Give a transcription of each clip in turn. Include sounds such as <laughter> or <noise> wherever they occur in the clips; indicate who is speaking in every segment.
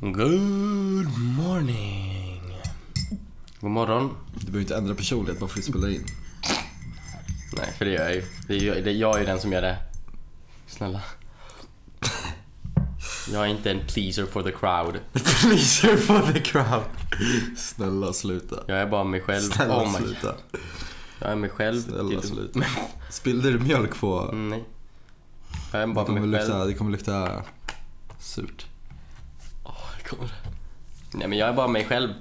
Speaker 1: Good morning. God morgon.
Speaker 2: Du behöver inte ändra personlighet bara för att spela in.
Speaker 1: Nej, för det gör jag ju. Det är, ju- det, jag är ju den som gör det. Snälla. Jag är inte en pleaser for the crowd. <laughs>
Speaker 2: Pleaser for the crowd. Snälla sluta.
Speaker 1: Jag är bara mig själv.
Speaker 2: Snälla
Speaker 1: oh my God.
Speaker 2: sluta.
Speaker 1: Jag är mig själv.
Speaker 2: Snälla
Speaker 1: till-
Speaker 2: sluta. <laughs> Spillde du mjölk på?
Speaker 1: Mm, Nej. Jag är
Speaker 2: Det
Speaker 1: bara
Speaker 2: kommer
Speaker 1: mig själv.
Speaker 2: lukta, det kommer lukta surt.
Speaker 1: Kommer- Nej men jag är bara mig själv.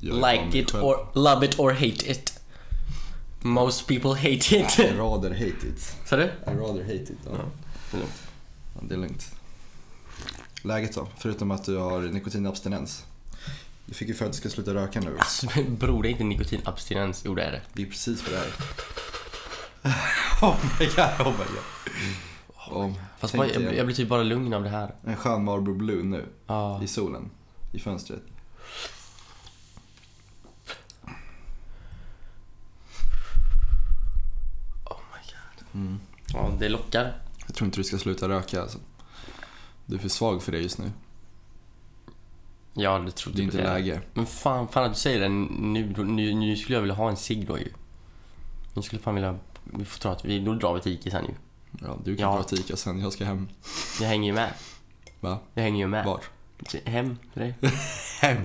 Speaker 2: Jag
Speaker 1: Like
Speaker 2: mig
Speaker 1: it
Speaker 2: själv.
Speaker 1: or love it or hate it. Most people hate it.
Speaker 2: I rather hate it.
Speaker 1: Sa du?
Speaker 2: I rather hate it. Ja.
Speaker 1: det är lugnt.
Speaker 2: Ja, det är lugnt. Läget då? Förutom att du har nikotinabstinens. Du fick ju för att du ska sluta röka nu.
Speaker 1: Alltså, bror det är inte nikotinabstinens. Jo det är det.
Speaker 2: Det är precis vad det är. <laughs> oh my god, oh my god. Om,
Speaker 1: Fast
Speaker 2: tänk
Speaker 1: bara, jag, jag blir typ bara lugn av det här.
Speaker 2: en skön Marlboro Blue nu.
Speaker 1: Ja.
Speaker 2: I solen. I fönstret.
Speaker 1: Oh my god.
Speaker 2: Mm.
Speaker 1: Ja, det lockar.
Speaker 2: Jag tror inte du ska sluta röka alltså. Du är för svag för det just nu.
Speaker 1: Ja, det tror
Speaker 2: Det är
Speaker 1: typ
Speaker 2: inte läge.
Speaker 1: Men fan, fan att du säger det nu, nu, nu skulle jag vilja ha en cigg då ju. Nu skulle fan vilja, vi får ta att vi, då drar vi till Ica sen ju.
Speaker 2: Ja, du kan
Speaker 1: Ja.
Speaker 2: Ica sen. Jag ska hem.
Speaker 1: Jag hänger ju med.
Speaker 2: Va?
Speaker 1: Jag hänger ju med.
Speaker 2: Var?
Speaker 1: Hem till dig. <laughs>
Speaker 2: Hem.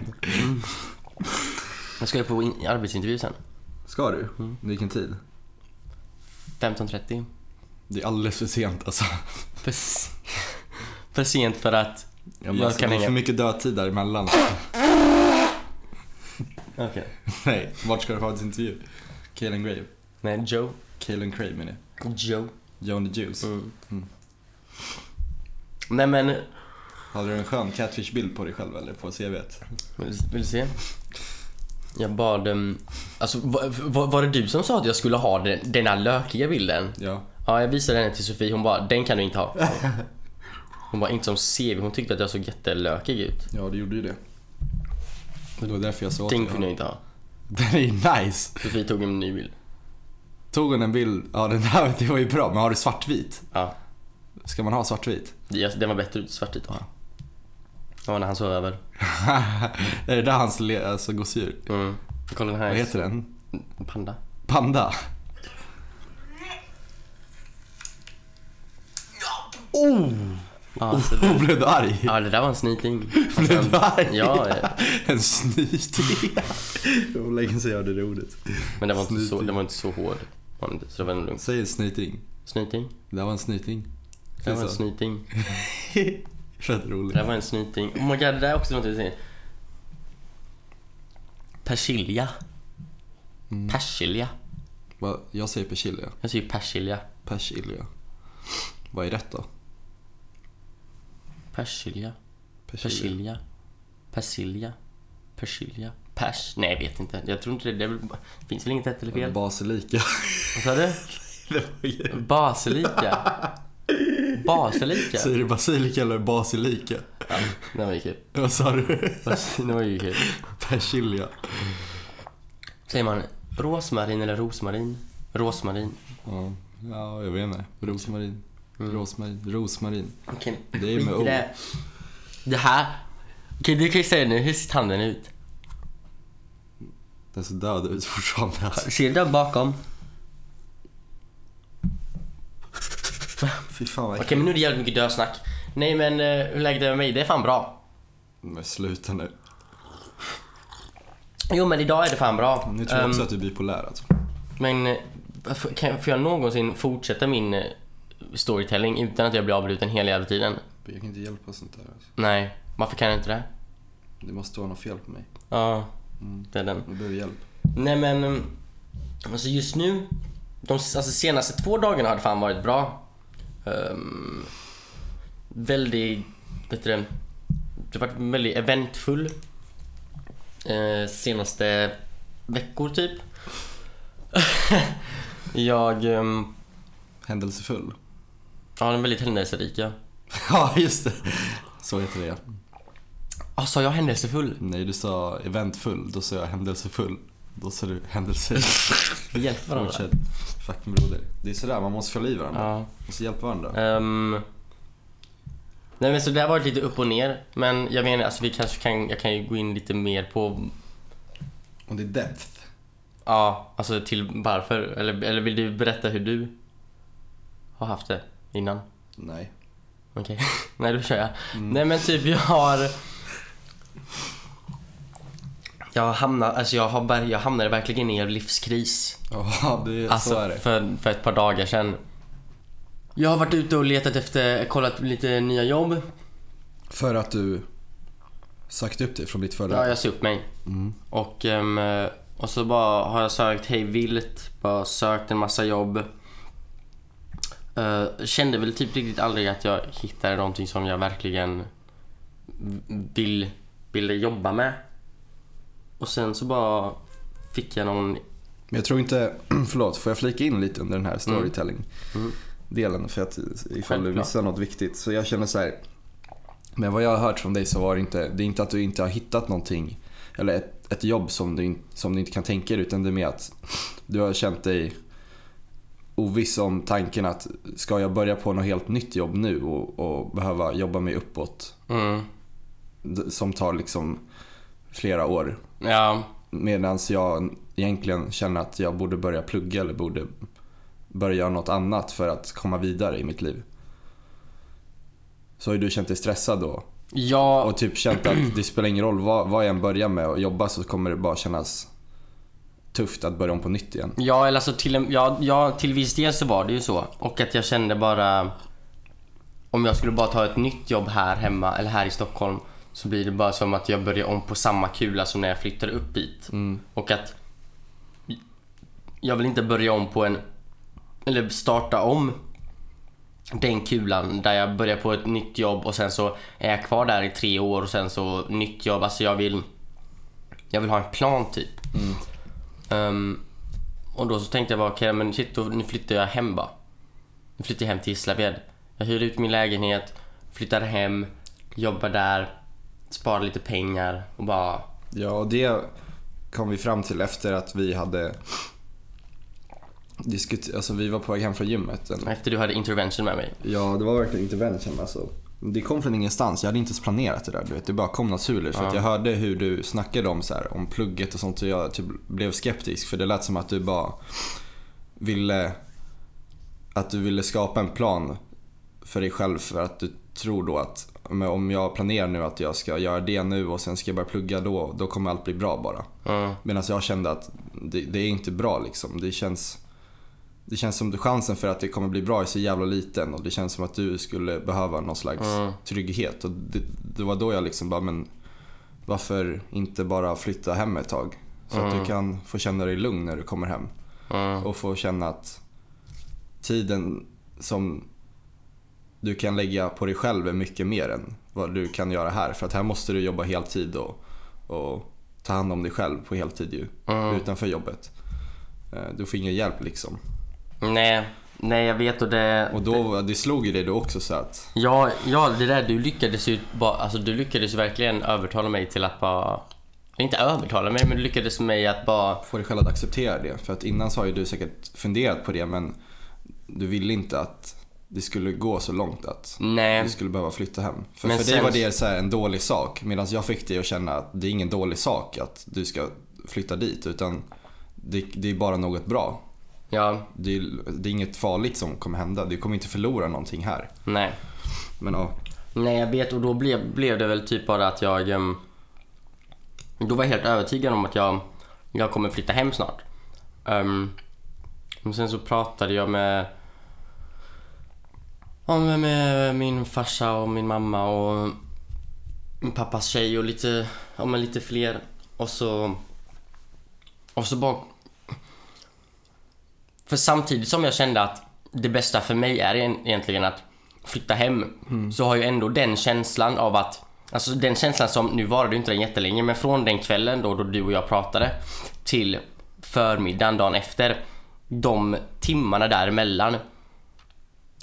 Speaker 1: Jag ska ju på in, arbetsintervju sen.
Speaker 2: Ska du?
Speaker 1: Mm.
Speaker 2: Vilken tid?
Speaker 1: 15.30.
Speaker 2: Det är alldeles för sent alltså.
Speaker 1: För, för sent för att...
Speaker 2: Ja,
Speaker 1: Jag
Speaker 2: alltså
Speaker 1: kan
Speaker 2: det är för mycket dödtid däremellan.
Speaker 1: Okej.
Speaker 2: Nej, vart ska du ha ditt intervju? Kalen Grave.
Speaker 1: Nej, Joe.
Speaker 2: Kalen Crave menar jag.
Speaker 1: Joe.
Speaker 2: Johnny Juice.
Speaker 1: Mm.
Speaker 2: Mm.
Speaker 1: Nej men,
Speaker 2: Hade du en skön catfish-bild på dig själv eller på CVt?
Speaker 1: vill, vill du se? Jag bad... Um, alltså, var, var, det du som sa att jag skulle ha den, den här lökiga bilden?
Speaker 2: Ja.
Speaker 1: Ja, jag visade den till Sofie. Hon bara, den kan du inte ha. <laughs> Hon var inte som CV. Hon tyckte att jag såg jättelökig ut.
Speaker 2: Ja, det gjorde ju det. Det var därför jag sa
Speaker 1: Den
Speaker 2: till
Speaker 1: kunde jag inte ha. <laughs>
Speaker 2: Den är ju nice.
Speaker 1: Sofie tog en ny bild.
Speaker 2: Tog hon en bild? Ja, den där <laughs> det var ju bra. Men har du svartvit?
Speaker 1: Ja,
Speaker 2: Ska man ha svartvit?
Speaker 1: det- den var bättre ut svartvit då. Ja, när han sov över. <laughs>
Speaker 2: är det där hans alltså, gosedjur?
Speaker 1: Mm. Kolla den här.
Speaker 2: Vad heter den?
Speaker 1: Panda.
Speaker 2: Panda? Oh!
Speaker 1: Ja, alltså, <laughs> det,
Speaker 2: Blev du arg?
Speaker 1: ja, det där var en snyting.
Speaker 2: Blev du arg?
Speaker 1: Ja, ja.
Speaker 2: En snyting. Hur länge sedan jag hörde det ordet?
Speaker 1: Men den var inte så, den var inte så hård. Var inte, så det var lugnt.
Speaker 2: Säg en snyting.
Speaker 1: Snyting.
Speaker 2: Det var en snyting.
Speaker 1: Det var en snyting. <laughs>
Speaker 2: Fett
Speaker 1: Det
Speaker 2: roligt.
Speaker 1: där var en snyting. Oh my god, det där är också något jag säger. Persilja.
Speaker 2: Mm.
Speaker 1: Persilja.
Speaker 2: Va? Jag säger persilja.
Speaker 1: Jag säger persilja.
Speaker 2: Persilja. Vad är rätt då?
Speaker 1: Persilja. Persilja. Persilja. Persilja. Pers... Nej, jag vet inte. Jag tror inte det. Det finns väl inget rätt eller fel?
Speaker 2: Basilika.
Speaker 1: Vad sa du? <laughs> Basilika. Basilika.
Speaker 2: Säger du basilika eller basilika?
Speaker 1: Ja, det var ju kul.
Speaker 2: Vad sa du?
Speaker 1: Det var ju kul.
Speaker 2: Persilja.
Speaker 1: Säger man rosmarin eller rosmarin? Rosmarin.
Speaker 2: Ja, ja jag vet inte. Rosmarin. Rosmarin. Rosmarin.
Speaker 1: Okej,
Speaker 2: Det är med O.
Speaker 1: det. Här. Okej, du kan ju säga nu. Hur ser tanden ut?
Speaker 2: Den ser död ut fortfarande.
Speaker 1: Ser du där bakom?
Speaker 2: Fy fan vad
Speaker 1: Okej, men nu är det jävligt mycket dösnack. Nej, men eh, hur läget är med mig? Det är fan bra.
Speaker 2: Men sluta nu.
Speaker 1: Jo, men idag är det fan bra.
Speaker 2: Nu tror jag också
Speaker 1: Ehm,
Speaker 2: att du är bipolär alltså.
Speaker 1: Men eh, får- kan, får jag någonsin fortsätta min eh, storytelling utan att jag blir avbruten hela jävla tiden?
Speaker 2: Jag kan inte hjälpa sånt där alltså.
Speaker 1: Nej, varför kan jag inte det?
Speaker 2: Det måste vara något fel på mig.
Speaker 1: Ja,
Speaker 2: Mm.
Speaker 1: det är den.
Speaker 2: Jag behöver hjälp.
Speaker 1: Nej men, eh, alltså just nu, de alltså, senaste två dagarna har det fan varit bra. Um, väldigt, vet du det, det har varit väldigt eventfull. Eh, senaste veckor typ. <laughs> jag, um,
Speaker 2: Händelsefull.
Speaker 1: ja den är väldigt händelserik ja. <laughs>
Speaker 2: Ja, just det. Så heter det ja.
Speaker 1: Ah, sa jag händelsefull?
Speaker 2: Nej, du sa eventfull. Då sa jag händelsefull. Då sa du händelserik.
Speaker 1: Vi <laughs> hjälper varandra.
Speaker 2: Fortsätt. Fucking broder. Det är sådär, man måste följa i varandra.
Speaker 1: Ja.
Speaker 2: Man måste hjälpa varandra.
Speaker 1: Ehm, Nej men så det har varit lite upp och ner. Men jag menar, alltså vi kanske kan, jag kan ju gå in lite mer på,
Speaker 2: Och det är depth.
Speaker 1: ja, alltså till varför. Eller, eller vill du berätta hur du har haft det innan?
Speaker 2: Nej.
Speaker 1: Okej, <laughs> nej då kör jag. Nej men typ jag har... Jag har hamnat, alltså jag, har, jag hamnade verkligen i en livskris.
Speaker 2: Ja, det,
Speaker 1: Alltså
Speaker 2: så är det.
Speaker 1: För, för ett par dagar sedan. Jag har varit ute och letat efter, kollat lite nya jobb.
Speaker 2: För att du sagt upp dig från ditt förra.
Speaker 1: Ja, jag sa upp mig.
Speaker 2: Mm.
Speaker 1: Och, ehm, och så bara har jag sökt hej vilt, bara sökt en massa jobb. Eh, kände väl typ riktigt aldrig att jag hittade någonting som jag verkligen vill, ville jobba med. Och sen så bara fick jag någon...
Speaker 2: Men jag tror inte, <clears throat> förlåt, får jag flika in lite under den här storytelling-delen? För att ifall du missar något viktigt. Så jag känner så här. Men vad jag har hört från dig så var det inte, det är inte att du inte har hittat någonting. Eller ett, ett jobb som du, som du inte kan tänka dig. Utan det är mer att <laughs> du har känt dig oviss om tanken att ska jag börja på något helt nytt jobb nu och, och behöva jobba mig uppåt.
Speaker 1: Mm,
Speaker 2: Som tar liksom flera år.
Speaker 1: ja,
Speaker 2: Medan jag egentligen känner att jag borde börja plugga eller borde börja göra något annat för att komma vidare i mitt liv. Så har du känt dig stressad då
Speaker 1: ja,
Speaker 2: och typ känt att det spelar ingen roll vad, vad jag än börjar med att jobba så kommer det bara kännas tufft att börja om på nytt igen.
Speaker 1: Ja, eller alltså till, en- ja, ja, till viss del så var det ju så. Och att jag kände bara... Om jag skulle bara ta ett nytt jobb här hemma, eller här i Stockholm, så blir det bara som att jag börjar om på samma kula som när jag flyttade upp hit. Och att... Jag vill inte börja om på en... Eller starta om den kulan där jag börjar på ett nytt jobb och sen så är jag kvar där i tre år och sen så nytt jobb. Alltså jag vill... Jag vill ha en plan typ. Ehm, och då så tänkte jag bara, okej men shit, då, nu flyttar jag hem bara. Nu flyttar jag hem till Gislaved. Jag hyr ut min lägenhet, flyttar hem, jobbar där, sparar lite pengar och bara...
Speaker 2: Ja, och det kom vi fram till efter att vi hade diskuterat, alltså vi var på väg hem från gymmet.
Speaker 1: Efter du hade intervention med mig.
Speaker 2: Ja, det var verkligen intervention alltså. Det kom från ingenstans. Jag hade inte ens planerat det där. Du vet. Det bara kom naturligt. För att jag hörde hur du snackade om, så här, om plugget och sånt och jag typ blev skeptisk. För det lät som att du bara ville att du ville skapa en plan för dig själv för att du tror då att om jag planerar nu att jag ska göra det nu och sen ska jag börja plugga då, då kommer allt bli bra bara.
Speaker 1: Mm.
Speaker 2: Medan jag kände att det, det är inte bra liksom. Det känns, det känns som att chansen för att det kommer bli bra är så jävla liten och det känns som att du skulle behöva någon slags
Speaker 1: Mm.
Speaker 2: trygghet. Och det, det var då jag liksom bara, men varför inte bara flytta hem ett tag? Så att du kan få känna dig lugn när du kommer hem.
Speaker 1: Mm.
Speaker 2: Och få känna att tiden som du kan lägga på dig själv är mycket mer än vad du kan göra här. För att här måste du jobba heltid och, och ta hand om dig själv på heltid ju.
Speaker 1: Mm.
Speaker 2: Utanför jobbet. Eh, Du får ingen hjälp liksom.
Speaker 1: Nej, nej jag vet och det...
Speaker 2: Och då, det slog ju dig då också så att
Speaker 1: Ja, ja, det där, du lyckades ju bara, alltså du lyckades verkligen övertala mig till att bara... Inte övertala mig, men du lyckades mig att bara...
Speaker 2: få dig själv att acceptera det. För att innan så har ju du säkert funderat på det men du ville inte att det skulle gå så långt att
Speaker 1: Nej.
Speaker 2: du skulle behöva flytta hem. För,
Speaker 1: Men
Speaker 2: för dig
Speaker 1: sen-
Speaker 2: var det så en dålig sak medan jag fick dig att känna att det är ingen dålig sak att du ska flytta dit utan det, det är bara något bra.
Speaker 1: Ja,
Speaker 2: Det är, det är inget farligt som kommer hända. Du kommer inte förlora någonting här.
Speaker 1: nej.
Speaker 2: Men ja,
Speaker 1: Nej, jag vet och då blev, blev det väl typ bara att jag... ehm, Då var jag helt övertygad om att jag, jag kommer flytta hem snart. Um, men sen så pratade jag med... Ja, med, med min farsa och min mamma och min pappas tjej och lite, ja, men lite fler. Och så... Och så bara... För samtidigt som jag kände att det bästa för mig är en- egentligen att flytta hem så har ju ändå den känslan av att Alltså den känslan som, nu varade ju inte den jättelänge men från den kvällen då, då du och jag pratade till förmiddagen dagen efter de timmarna däremellan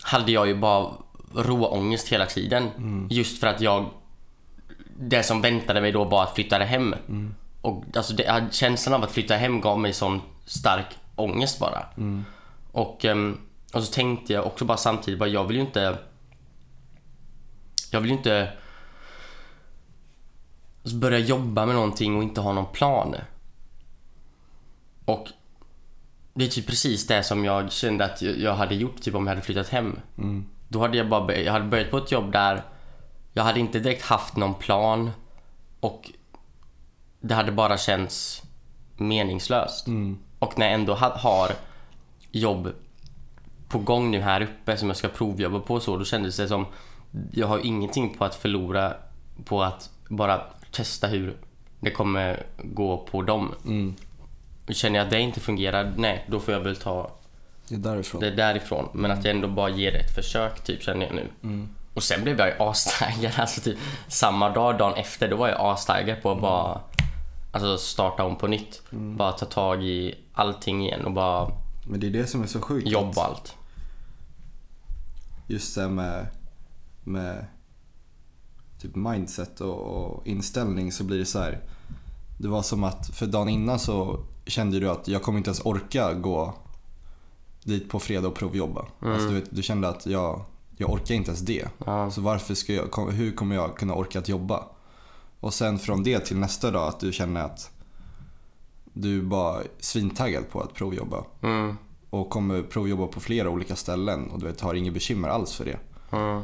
Speaker 1: hade jag ju bara råångest hela tiden. Just för att jag det som väntade mig då var att flytta hem. Och alltså det, känslan av att flytta hem gav mig sån stark ångest bara. Och, ehm, och så tänkte jag också bara samtidigt bara jag vill ju inte jag vill ju inte börja jobba med någonting och inte ha någon plan. Och det är typ precis det som jag kände att jag hade gjort typ om jag hade flyttat hem.
Speaker 2: Mm.
Speaker 1: Då hade jag bara börjat, jag hade börjat på ett jobb där jag hade inte direkt haft någon plan och det hade bara känts meningslöst.
Speaker 2: Mm.
Speaker 1: Och när jag ändå ha, har jobb på gång nu här uppe som jag ska provjobba på så, då kändes det som jag har ingenting på att förlora på att bara testa hur det kommer gå på dem.
Speaker 2: Mm.
Speaker 1: Känner jag att det inte fungerar, nej, då får jag väl ta
Speaker 2: Det är därifrån.
Speaker 1: det därifrån. Men att jag ändå bara ger det ett försök, typ, känner jag nu.
Speaker 2: Mm.
Speaker 1: Och sen blev jag ju astaggad, <laughs> alltså typ samma dag, dagen efter, då var jag astaggad på att bara alltså, starta om på nytt. Bara ta tag i allting igen och bara
Speaker 2: Men det är det som är så sjukt.
Speaker 1: jobba allt.
Speaker 2: Just det med, med typ mindset och, och inställning så blir det så här. Det var som att för dagen innan så kände du att jag kommer inte ens orka gå dit på fredag och provjobba. Alltså du, vet, du kände att jag, jag orkar inte ens det.
Speaker 1: Ja.
Speaker 2: Så varför ska jag, hur kommer jag kunna orka att jobba? Och sen från det till nästa dag att du känner att du är bara svintaggad på att provjobba.
Speaker 1: Mm.
Speaker 2: Och kommer provjobba på flera olika ställen och du vet, har inget bekymmer alls för det.
Speaker 1: Mm.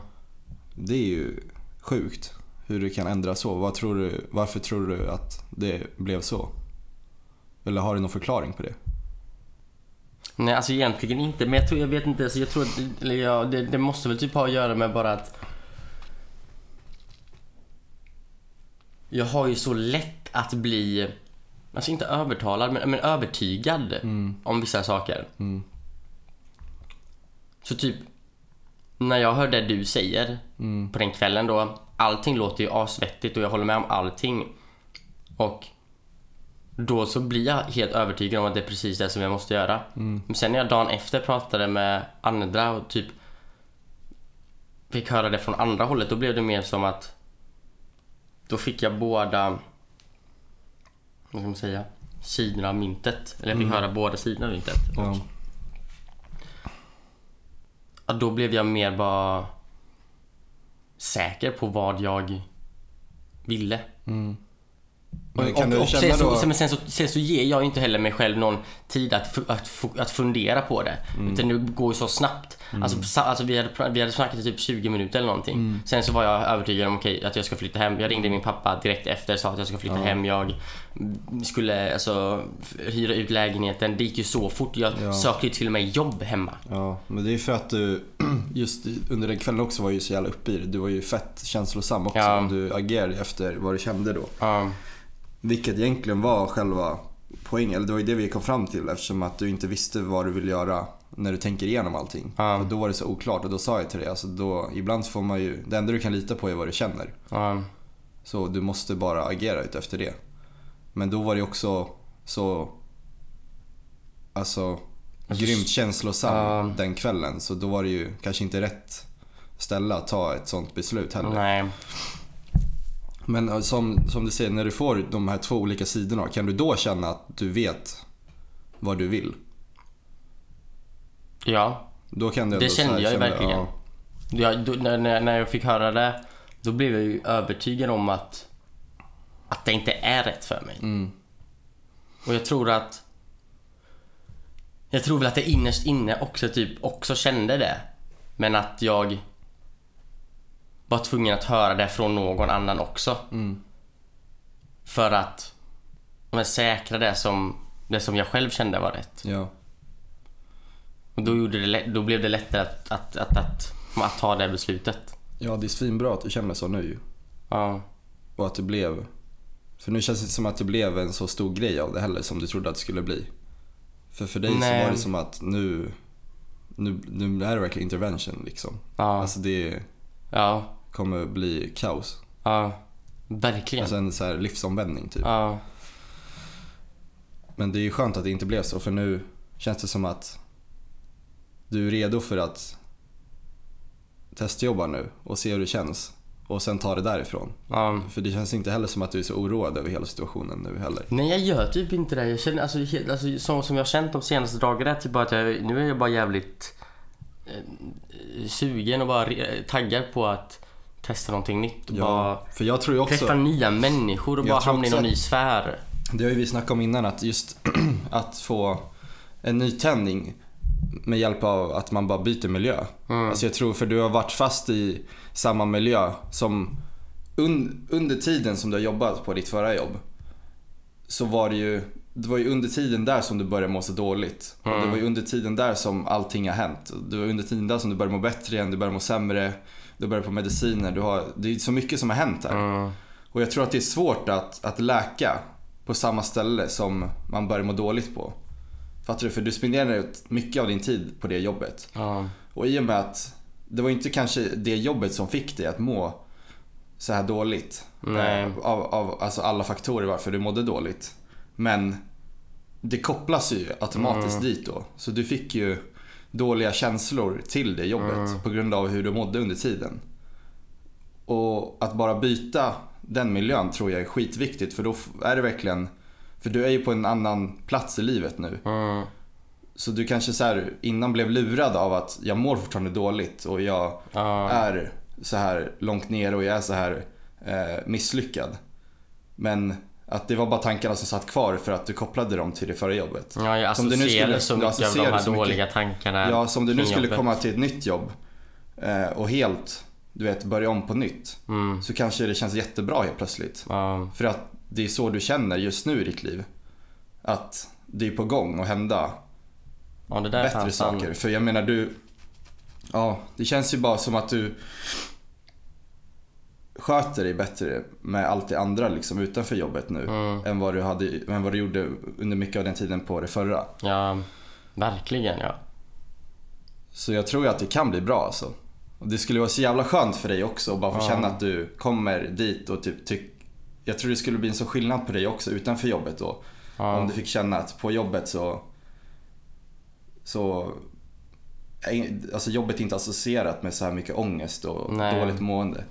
Speaker 2: Det är ju sjukt hur det kan ändra så. Tror du, varför tror du att det blev så? Eller har du någon förklaring på det?
Speaker 1: Nej, alltså egentligen inte. Men jag tror, jag vet inte. Alltså, jag tror att, eller ja, det, det måste väl typ ha att göra med bara att jag har ju så lätt att bli, alltså inte övertalad, men, men övertygad om vissa saker.
Speaker 2: Mm.
Speaker 1: Så typ, när jag hör det du säger
Speaker 2: Mm.
Speaker 1: på den kvällen då, allting låter ju asvettigt och jag håller med om allting. Och då så blir jag helt övertygad om att det är precis det som jag måste göra. Men sen när jag dagen efter pratade med andra och typ fick höra det från andra hållet, då blev det mer som att då fick jag båda, vad ska man säga, sidorna av myntet. Eller jag fick höra båda sidorna av myntet. Och
Speaker 2: Ja.
Speaker 1: Ja, då blev jag mer bara säker på vad jag ville.
Speaker 2: Men kan
Speaker 1: och, och sen, så, sen, så, sen så ger jag ju inte heller mig själv någon tid att, att, att fundera på det.
Speaker 2: Mm.
Speaker 1: Utan det går ju så snabbt. Alltså, sa- alltså vi, hade, vi hade snackat i typ 20 minuter eller någonting.
Speaker 2: Mm.
Speaker 1: Sen så var jag övertygad om okej, att jag ska flytta hem. Jag ringde min pappa direkt efter och sa att jag ska flytta hem. Jag skulle alltså, hyra ut lägenheten. Det gick ju så fort. Jag
Speaker 2: Ja.
Speaker 1: sökte ju till och med jobb hemma.
Speaker 2: Ja, men det är för att du <clears throat> just under den kvällen också var ju så jävla uppe i det. Du var ju fett känslosam också.
Speaker 1: Ja.
Speaker 2: Du agerade efter vad du kände då.
Speaker 1: Ja.
Speaker 2: Vilket egentligen var själva poängen, eller det var ju det vi kom fram till eftersom att du inte visste vad du ville göra när du tänker igenom allting. Och då var det så oklart och då sa jag till dig, alltså då, ibland får man ju, det enda du kan lita på är vad du känner.
Speaker 1: Ja.
Speaker 2: Så du måste bara agera efter det. Men då var det också så, alltså, grymt känslosam
Speaker 1: Ja.
Speaker 2: den kvällen. Så då var det ju kanske inte rätt ställe att ta ett sånt beslut heller.
Speaker 1: Nej.
Speaker 2: Men eh, som, som du säger, när du får de här två olika sidorna, kan du då känna att du vet vad du vill?
Speaker 1: Ja.
Speaker 2: Då kan
Speaker 1: Det
Speaker 2: ändå så här
Speaker 1: kände jag
Speaker 2: känna,
Speaker 1: verkligen.
Speaker 2: Ja,
Speaker 1: Jag, då, när, när när jag fick höra det, då blev jag ju övertygad om att, att det inte är rätt för mig.
Speaker 2: Mm.
Speaker 1: Och jag tror att... Jag tror väl att jag innerst inne också typ också kände det. Men att jag var tvungen att höra det från någon annan också.
Speaker 2: Mm.
Speaker 1: För att men, säkra det som, det som jag själv kände var rätt.
Speaker 2: ja.
Speaker 1: Och då, gjorde det, då blev det lättare att, att, att, att, att ta det beslutet.
Speaker 2: ja, det är svinbra att du känner så nu ju.
Speaker 1: Ja.
Speaker 2: Och att det blev... För nu känns det som att det blev en så stor grej av det heller som du trodde att det skulle bli. För för dig så
Speaker 1: Nej.
Speaker 2: var det som att nu, nu, nu är det verkligen intervention liksom.
Speaker 1: Ja.
Speaker 2: Alltså det
Speaker 1: Ja.
Speaker 2: Kommer bli kaos.
Speaker 1: Ja. Verkligen.
Speaker 2: Alltså en så här livsomvändning typ.
Speaker 1: Ja.
Speaker 2: Men det är ju skönt att det inte blev så för nu känns det som att du är redo för att testjobba nu och se hur det känns. Och sen ta det därifrån.
Speaker 1: ja.
Speaker 2: För det känns inte heller som att du är så oroad över hela situationen nu heller.
Speaker 1: Nej jag gör typ inte det. Jag känner, alltså, alltså så som jag har känt de senaste dagarna, typ bara att jag, nu är jag bara jävligt eh, sugen och bara taggad på att testa någonting nytt och
Speaker 2: Ja,
Speaker 1: bara
Speaker 2: för jag tror också...
Speaker 1: träffa nya människor och bara hamna i någon ny sfär.
Speaker 2: Det har ju vi snackat om innan att just <clears throat> att få en nytändning med hjälp av att man bara byter miljö.
Speaker 1: Mm.
Speaker 2: Alltså jag tror för du har varit fast i samma miljö som un, under tiden som du har jobbat på ditt förra jobb så var det ju det var ju under tiden där som du började må så dåligt. Och det var ju under tiden där som allting har hänt. Det var under tiden där som du började må bättre igen, du började må sämre, du började på mediciner. Du har, det är så mycket som har hänt här.
Speaker 1: Mm.
Speaker 2: Och jag tror att det är svårt att, att läka på samma ställe som man börjar må dåligt på. Fattar du? För du spenderar mycket av din tid på det jobbet.
Speaker 1: Ja.
Speaker 2: Och i och med att det var inte kanske det jobbet som fick dig att må så här dåligt. Eh, Av, av alltså alla faktorer varför du mådde dåligt. Men det kopplas ju automatiskt dit då. Så du fick ju dåliga känslor till det jobbet på grund av hur du mådde under tiden. Och att bara byta den miljön tror jag är skitviktigt för då är det verkligen för du är ju på en annan plats i livet nu.
Speaker 1: Mm.
Speaker 2: Så du kanske så här innan blev lurad av att jag mår fortfarande dåligt och jag
Speaker 1: Ja.
Speaker 2: är så här långt ner och jag är så här eh, misslyckad. Men att det var bara tankarna som satt kvar för att du kopplade dem till det förra jobbet.
Speaker 1: Ja, jag
Speaker 2: Som du nu skulle-
Speaker 1: så mycket av de här
Speaker 2: så mycket.
Speaker 1: dåliga tankarna
Speaker 2: Ja, som du nu skulle
Speaker 1: jobbet.
Speaker 2: komma till ett nytt jobb eh, och helt, du vet, börja om på nytt.
Speaker 1: Mm.
Speaker 2: Så kanske det känns jättebra helt plötsligt.
Speaker 1: Ja.
Speaker 2: För att det är så du känner just nu i ditt liv. Att det är på gång att hända
Speaker 1: ja,
Speaker 2: bättre saker. För jag menar du, ja det känns ju bara som att du sköter dig bättre med allt det andra liksom utanför jobbet nu.
Speaker 1: Mm.
Speaker 2: Än, vad du hade, än vad du gjorde under mycket av den tiden på det förra.
Speaker 1: Ja, verkligen ja.
Speaker 2: Så jag tror ju att det kan bli bra alltså. Och det skulle vara så jävla skönt för dig också att bara få
Speaker 1: Ja.
Speaker 2: känna att du kommer dit och typ tyck... Jag tror det skulle bli en så skillnad på dig också utanför jobbet då.
Speaker 1: Ja.
Speaker 2: Om du fick känna att på jobbet så... Så... Alltså jobbet är inte associerat med så här mycket ångest och
Speaker 1: Nej.
Speaker 2: dåligt mående.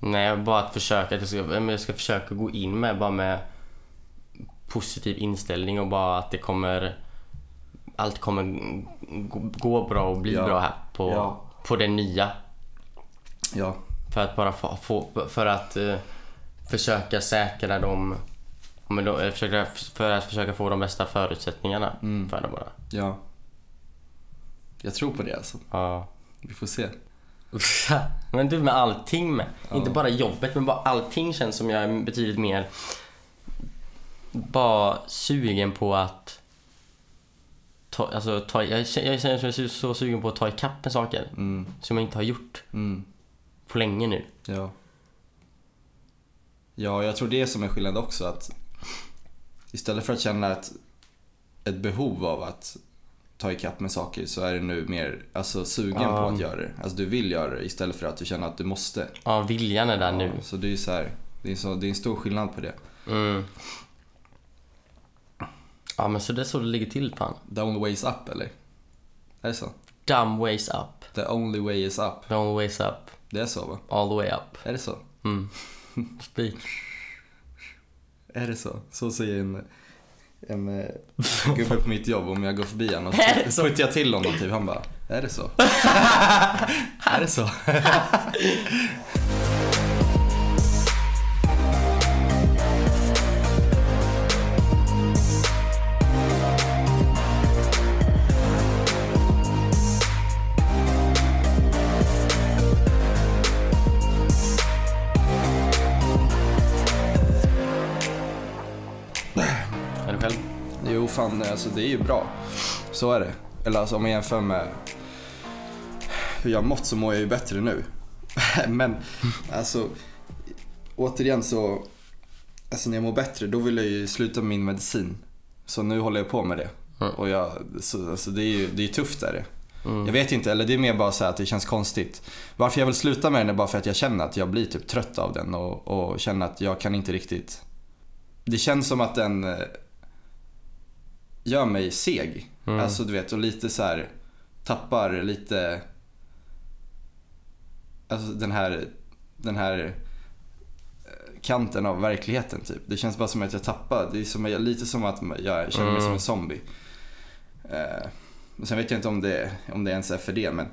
Speaker 1: Nej, bara att försöka. Att jag, ska, jag ska försöka gå in med bara med positiv inställning och bara att det kommer... Allt kommer gå, bra och bli
Speaker 2: Ja.
Speaker 1: bra här på,
Speaker 2: Ja.
Speaker 1: på det nya.
Speaker 2: Ja,
Speaker 1: För att bara få, få för att eh, försöka säkra dem men då, eh, försöka, för att försöka få de bästa förutsättningarna
Speaker 2: Mm.
Speaker 1: för det bara.
Speaker 2: ja. Jag tror på det alltså.
Speaker 1: Ja.
Speaker 2: Vi får se. <laughs>
Speaker 1: men du med allting med.
Speaker 2: Ja.
Speaker 1: Inte bara jobbet men bara allting känns som jag är betydligt mer bara sugen på att ta, alltså, ta, jag, jag känner mig så sugen på att ta ikapp med saker
Speaker 2: Mm,
Speaker 1: som jag inte har gjort
Speaker 2: mm,
Speaker 1: på länge nu.
Speaker 2: ja. Ja, jag tror det är som är skillnad också att istället för att känna ett, ett behov av att ta ikapp med saker så är du nu mer alltså, sugen
Speaker 1: Ja.
Speaker 2: på att göra det. Alltså du vill göra det istället för att du känner att du måste.
Speaker 1: Ja, viljan är där nu.
Speaker 2: Så det är ju så här, det är, så, det är en stor skillnad på det.
Speaker 1: Mm. Ja men så det är så det ligger till fan.
Speaker 2: The only way is up eller? Är det så?
Speaker 1: Dumb ways up.
Speaker 2: The only way is up.
Speaker 1: The only ways up.
Speaker 2: Det är så va?
Speaker 1: All the way up.
Speaker 2: Är det så?
Speaker 1: Mm. <laughs> Speak.
Speaker 2: Är det så? Så säger en, en eh, gubbe på mitt jobb om jag går förbi honom. Och
Speaker 1: så?
Speaker 2: så puttar jag till honom typ. Han bara, är det så? <laughs> är det så? <laughs> fan, alltså det är ju bra. Så är det. Eller alltså om jag jämför med hur jag mått så mår jag ju bättre nu. <laughs> Men alltså, återigen så, alltså när jag mår bättre då vill jag ju sluta med min medicin. Så nu håller jag på med det.
Speaker 1: Mm.
Speaker 2: Och jag, så, alltså det är ju det är tufft är det.
Speaker 1: Mm.
Speaker 2: Jag vet inte, eller det är mer bara så här att det känns konstigt. Varför jag vill sluta med den är bara för att jag känner att jag blir typ trött av den och, och känner att jag kan inte riktigt... Det känns som att den eh, gör mig seg.
Speaker 1: Mm.
Speaker 2: Alltså du vet, och lite så här tappar lite... Alltså den här, den här eh, kanten av verkligheten typ. Det känns bara som att jag tappar. Det är som, lite som att jag känner mig
Speaker 1: Mm.
Speaker 2: som en zombie. Eh, sen vet jag inte om det, om det ens är för det men,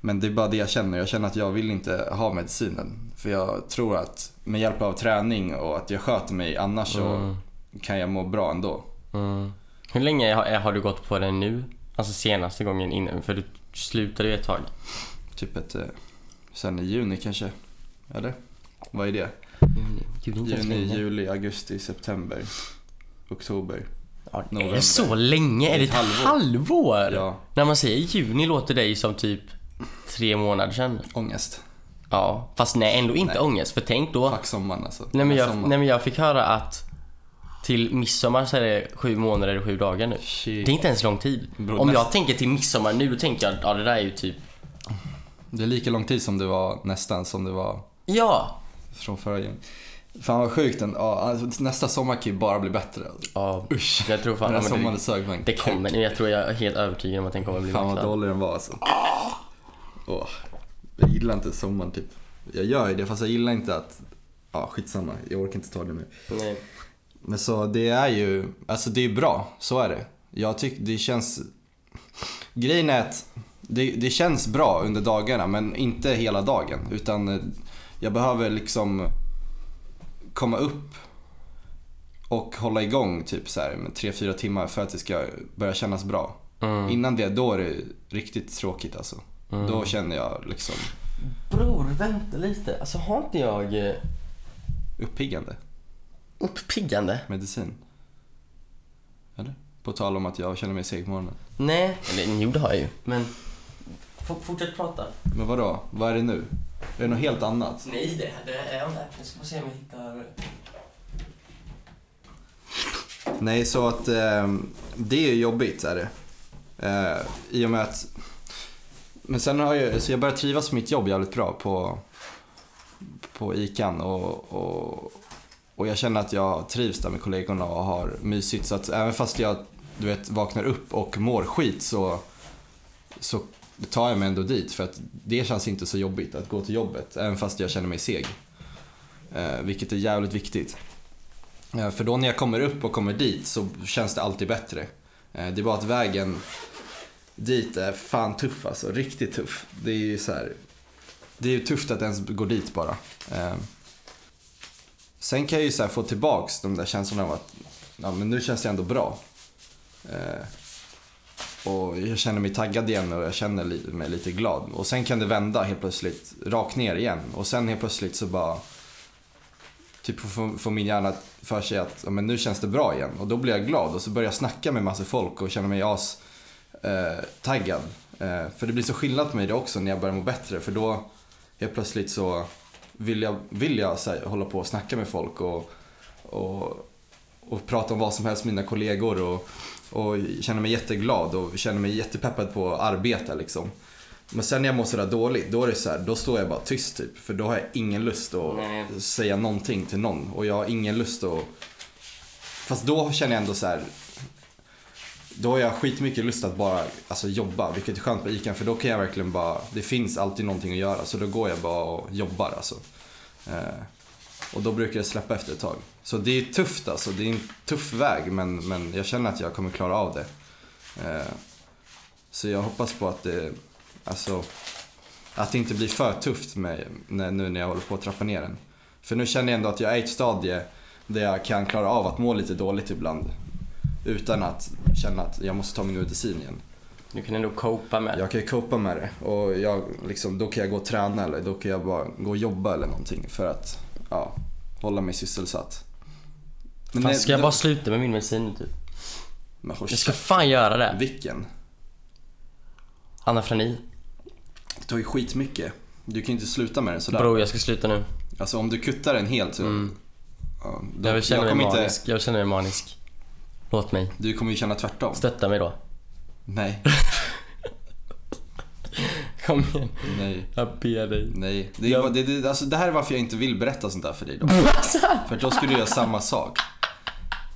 Speaker 2: Men det är bara det jag känner. Jag känner att jag vill inte ha medicinen. För jag tror att med hjälp av träning och att jag sköter mig annars så kan jag må bra ändå.
Speaker 1: Mm. Hur länge har, har du gått på den nu? Alltså senaste gången innan? För du slutade ju ett tag.
Speaker 2: Typ ett, eh, sen i juni kanske. Eller? Vad är det?
Speaker 1: Juni, juni,
Speaker 2: juli, augusti, september, oktober.
Speaker 1: Ja, är
Speaker 2: november.
Speaker 1: det så länge? Är det ett
Speaker 2: halvår.
Speaker 1: halvår?
Speaker 2: Ja,
Speaker 1: När man säger juni låter det ju som typ tre månader sedan.
Speaker 2: ångest.
Speaker 1: Ja, fast nej ändå inte
Speaker 2: Nej.
Speaker 1: ångest. För tänk då.
Speaker 2: Fuck sommaren alltså.
Speaker 1: Nej men, jag, nej men jag fick höra att till midsommar så är det sju månader och sju dagar nu.
Speaker 2: Shit.
Speaker 1: Det är inte ens lång tid.
Speaker 2: Bro,
Speaker 1: Om
Speaker 2: näst-
Speaker 1: jag tänker till midsommar nu, då tänker jag ja det där är ju typ...
Speaker 2: Det är lika lång tid som det var nästan som det var
Speaker 1: Ja!
Speaker 2: från förra juni. Fan vad sjukt. den- Ja, alltså, nästa sommar kan ju bara bli bättre.
Speaker 1: Ja,
Speaker 2: Usch.
Speaker 1: jag tror fan...
Speaker 2: Den här sommaren
Speaker 1: det,
Speaker 2: sög fan
Speaker 1: det kommer. Jag tror jag är helt övertygad om att den kommer bli
Speaker 2: Fan vad
Speaker 1: maxad.
Speaker 2: dålig den var alltså. Åh, jag gillar inte sommaren typ. Jag gör ju det fast jag gillar inte att, ja skitsamma, jag orkar inte ta det nu.
Speaker 1: Nej.
Speaker 2: Men så det är ju, alltså det är bra, så är det. Jag tycker det känns, grejen är att det, det känns bra under dagarna men inte hela dagen. Utan eh, jag behöver liksom komma upp och hålla igång typ så här med 3-4 timmar för att det ska börja kännas bra.
Speaker 1: Mm.
Speaker 2: Innan det, då är det riktigt tråkigt alltså. Då känner jag liksom
Speaker 1: Bror, vänta lite. Alltså har inte jag eh,
Speaker 2: uppiggande
Speaker 1: uppiggande?
Speaker 2: medicin. Eller? På tal om att jag känner mig seg på morgonen.
Speaker 1: Nej, eller jo det har jag ju. Men f- fortsätt prata.
Speaker 2: Men vadå? Vad är det nu? Är det något helt annat?
Speaker 1: Nej, det, det är jag inte. Jag ska bara se om jag hittar...
Speaker 2: Nej, så att eh, det är jobbigt är det. Eh, I och med att... Men sen har jag, så jag börjar trivas med mitt jobb jävligt bra på, på ICAn och, och, och jag känner att jag trivs där med kollegorna och har mysigt. Så att även fast jag du vet, vaknar upp och mår skit så, så tar jag mig ändå dit. För att det känns inte så jobbigt att gå till jobbet, även fast jag känner mig seg. Eh, vilket är jävligt viktigt. Eh, För då när jag kommer upp och kommer dit så känns det alltid bättre. Eh, Det är bara att vägen dit är fan tuff alltså, riktigt tuff. Det är ju så här, det är ju tufft att ens gå dit bara. Eh, Sen kan jag ju så här få tillbaks de där känslorna av att ja, men nu känns det ändå bra. Eh, Och jag känner mig taggad igen och jag känner mig lite glad. Och sen kan det vända helt plötsligt rakt ner igen. Och sen helt plötsligt så bara typ får, får min hjärna för sig att ja, men nu känns det bra igen. Och då blir jag glad och så börjar jag snacka med massa folk och känner mig as eh, taggad. Eh, för det blir så skillnad på mig det också när jag börjar må bättre. För då helt plötsligt så jag så här, hålla på och snacka med folk och, och, och prata om vad som helst med mina kollegor. Och, och känner mig jätteglad och känner mig jättepeppad på att arbeta liksom. Men sen när jag mår sådär dåligt, då är det så här, då står jag bara tyst typ. För då har jag ingen lust att
Speaker 1: Nej.
Speaker 2: säga någonting till någon. Och jag har ingen lust att... Fast då känner jag ändå så här. Då har jag skitmycket lust att bara alltså, jobba, vilket är skönt på ICA för då kan jag verkligen bara, det finns alltid någonting att göra så då går jag bara och jobbar alltså. Eh, och då brukar det släppa efter ett tag. Så det är tufft alltså, det är en tuff väg men, men jag känner att jag kommer klara av det. Eh, så jag hoppas på att det, alltså, att det inte blir för tufft med, när, nu när jag håller på att trappa ner den. För nu känner jag ändå att jag är i ett stadie där jag kan klara av att må lite dåligt ibland. Utan att känna att jag måste ta min medicin igen.
Speaker 1: Du kan ändå copa med
Speaker 2: Jag kan ju copa med det och jag, liksom, då kan jag gå och träna eller då kan jag bara gå och jobba eller någonting för att ja, hålla mig sysselsatt. Men
Speaker 1: Fan,
Speaker 2: det-
Speaker 1: ska jag bara sluta med min medicin typ?
Speaker 2: Men
Speaker 1: Jag ska fan göra det.
Speaker 2: Vilken?
Speaker 1: Anafreni.
Speaker 2: Det tar ju skitmycket. Du kan ju inte sluta med den sådär.
Speaker 1: Bro, jag ska sluta nu.
Speaker 2: Alltså om du kuttar den helt så...
Speaker 1: Mm.
Speaker 2: Ja, då,
Speaker 1: Jag vill känna mig
Speaker 2: kommer inte,
Speaker 1: manisk. Jag känna mig manisk. Låt mig.
Speaker 2: Du kommer ju känna tvärtom.
Speaker 1: Stötta mig då.
Speaker 2: Nej, <laughs>
Speaker 1: Kom igen.
Speaker 2: nej,
Speaker 1: Jag ber dig.
Speaker 2: nej. Det, är,
Speaker 1: Jag-
Speaker 2: det, det, alltså, det här är varför jag inte vill berätta sånt där för dig då. <laughs> För då skulle du göra samma sak.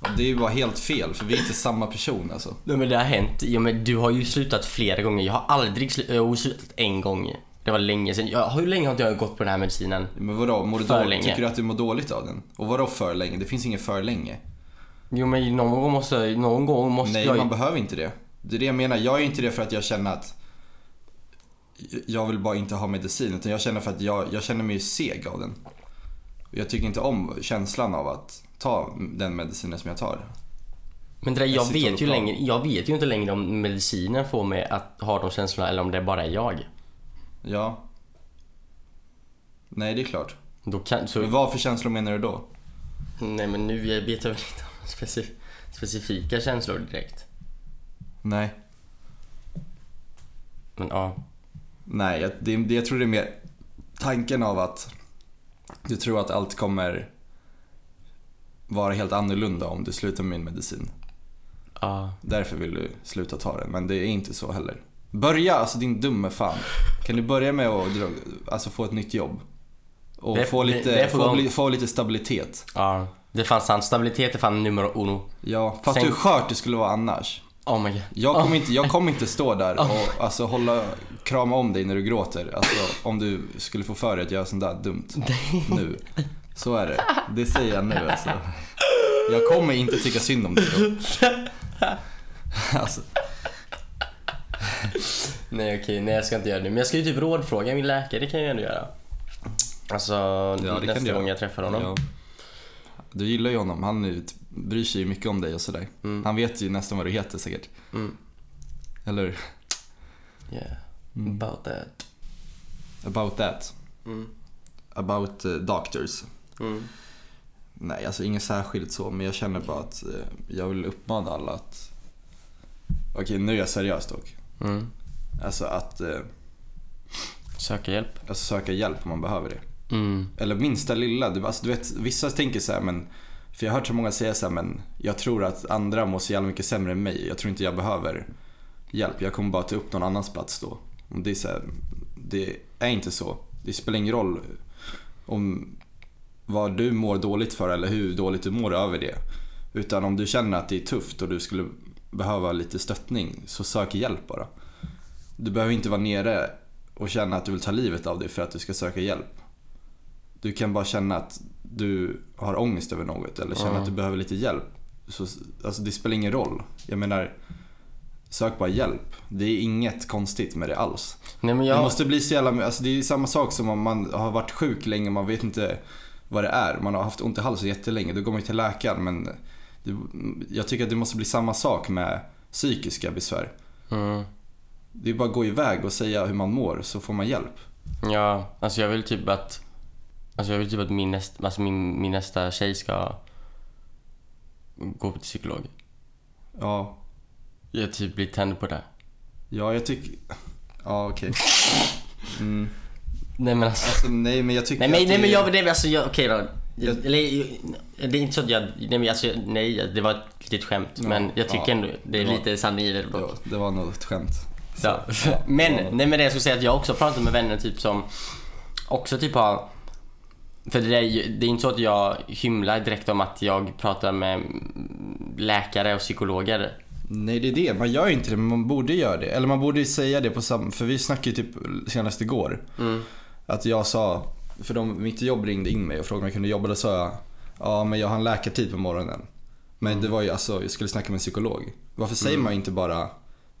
Speaker 2: Och det är ju bara helt fel för vi är inte samma person alltså.
Speaker 1: Nej men det har hänt. Ja, men du har ju slutat flera gånger. Jag har aldrig slutat. Jag har slutat en gång. Det var länge sedan. Jag, hur länge har inte jag gått på den här medicinen?
Speaker 2: Men vadå, mår du
Speaker 1: För
Speaker 2: dåligt?
Speaker 1: länge.
Speaker 2: Tycker du att du mår dåligt av den? Och vadå för länge? Det finns ingen för länge.
Speaker 1: Jo men någon gång måste, någon gång måste
Speaker 2: Nej,
Speaker 1: jag
Speaker 2: man behöver inte det. Det är det jag menar. Jag är inte det för att jag känner att jag vill bara inte ha medicin. Utan jag känner för att jag, jag känner mig seg av den. Jag tycker inte om känslan av att ta den medicinen som jag tar.
Speaker 1: Men det där, jag, vet ju längre, jag vet ju inte längre om medicinen får mig att ha de känslorna eller om det bara är jag.
Speaker 2: Ja. Nej, det är klart.
Speaker 1: Då kan, så,
Speaker 2: Men vad för känslor menar du då?
Speaker 1: nej men nu vet jag väl inte specif, specifika känslor direkt.
Speaker 2: Nej.
Speaker 1: Men ja.
Speaker 2: Nej, jag, det, det, jag tror det är mer tanken av att du tror att allt kommer vara helt annorlunda om du slutar med min medicin.
Speaker 1: ja.
Speaker 2: Därför vill du sluta ta den, men det är inte så heller. Börja, alltså din dumme fan. Kan du börja med att alltså få ett nytt jobb? Och
Speaker 1: Det-
Speaker 2: få,
Speaker 1: det-
Speaker 2: lite,
Speaker 1: det på
Speaker 2: få, få lite stabilitet.
Speaker 1: ja. Det fanns sant. Stabilitet är fan nummer uno.
Speaker 2: Ja, fast
Speaker 1: Sen-
Speaker 2: hur skört det skulle vara annars.
Speaker 1: Oh my god.
Speaker 2: Jag kommer inte, jag kommer inte stå där <laughs> och alltså, hålla, krama om dig när du gråter. Alltså, om du skulle få för dig att göra sånt där dumt. <laughs> Nu. Så är det. Det säger jag nu alltså. Jag kommer inte tycka synd om dig då. <laughs> Alltså,
Speaker 1: Nej okej, nej jag ska inte göra det. Men jag ska ju typ rådfråga min läkare, det kan jag ju ändå göra. Alltså
Speaker 2: kan
Speaker 1: nästa gång jag träffar honom.
Speaker 2: ja. Du gillar ju honom. Han är, bryr sig ju mycket om dig och sådär.
Speaker 1: Mm.
Speaker 2: Han vet ju nästan vad du heter säkert.
Speaker 1: Mm.
Speaker 2: Eller hur?
Speaker 1: Yeah.
Speaker 2: Mm.
Speaker 1: About that.
Speaker 2: About that.
Speaker 1: Mm.
Speaker 2: About uh, doctors.
Speaker 1: Mm.
Speaker 2: Nej, alltså inget särskilt så, men jag känner bara att eh, jag vill uppmana alla att... Okej, nu är jag seriös dock.
Speaker 1: Mm.
Speaker 2: Alltså att eh,
Speaker 1: Söka hjälp.
Speaker 2: alltså söka hjälp om man behöver det.
Speaker 1: Mm.
Speaker 2: Eller minsta lilla. Du, alltså, du vet, vissa tänker så här, men... För jag har hört så många säga så här, men jag tror att andra mår så jävla mycket sämre än mig. Jag tror inte jag behöver hjälp. Jag kommer bara ta upp någon annans plats då. Och det är så här, det är inte så. Det spelar ingen roll om vad du mår dåligt för eller hur dåligt du mår över det. Utan om du känner att det är tufft och du skulle behöva lite stöttning, så sök hjälp bara. Du behöver inte vara nere och känna att du vill ta livet av dig för att du ska söka hjälp. Du kan bara känna att du har ångest över något eller känna
Speaker 1: Ja.
Speaker 2: att du behöver lite hjälp. Så, alltså det spelar ingen roll. Jag menar, sök bara hjälp. Det är inget konstigt med det alls.
Speaker 1: Nej men
Speaker 2: Det
Speaker 1: jag...
Speaker 2: måste bli så jävla, alltså det är samma sak som om man har varit sjuk länge och man vet inte vad det är. Man har haft ont i halsen jättelänge, då går man till läkaren men det, jag tycker att det måste bli samma sak med psykiska besvär.
Speaker 1: Mm.
Speaker 2: Det är bara att gå iväg och säga hur man mår så får man hjälp.
Speaker 1: Ja, alltså jag vill typ att... Alltså jag vill typ att min, nästa, alltså min, min nästa tjej ska gå till psykolog.
Speaker 2: Ja,
Speaker 1: Jag typ blir tänd på det.
Speaker 2: ja jag tycker... <laughs> Ja okej. <laughs> Mm.
Speaker 1: Nej men alltså...
Speaker 2: Alltså, nej men jag tycker
Speaker 1: Nej men, nej,
Speaker 2: det-
Speaker 1: men jag, nej, alltså jag, okej då.
Speaker 2: Jag-
Speaker 1: Eller, det är inte så att jag, nej men alltså, nej det var ett litet skämt.
Speaker 2: Ja,
Speaker 1: men jag tycker
Speaker 2: ja.
Speaker 1: ändå, det är
Speaker 2: Det var-
Speaker 1: lite sanning i det.
Speaker 2: Ja, det var nog ett skämt.
Speaker 1: Ja. <laughs>
Speaker 2: Ja.
Speaker 1: Men, nej men det jag skulle säga att jag också pratat med vänner typ som också typ har för det är, ju- det är inte så att jag hymlar direkt om att jag pratar med läkare och psykologer.
Speaker 2: Nej det är det, man gör ju inte det men man borde göra det. Eller man borde ju säga det på samma, för vi snackade ju typ senast igår.
Speaker 1: Mm.
Speaker 2: Att jag sa, för de, mitt jobb ringde in mig och frågade om jag kunde jobba. Då sa jag, ja men jag har en läkartid på morgonen. Men det var ju alltså, jag skulle snacka med en psykolog. Varför säger man inte bara,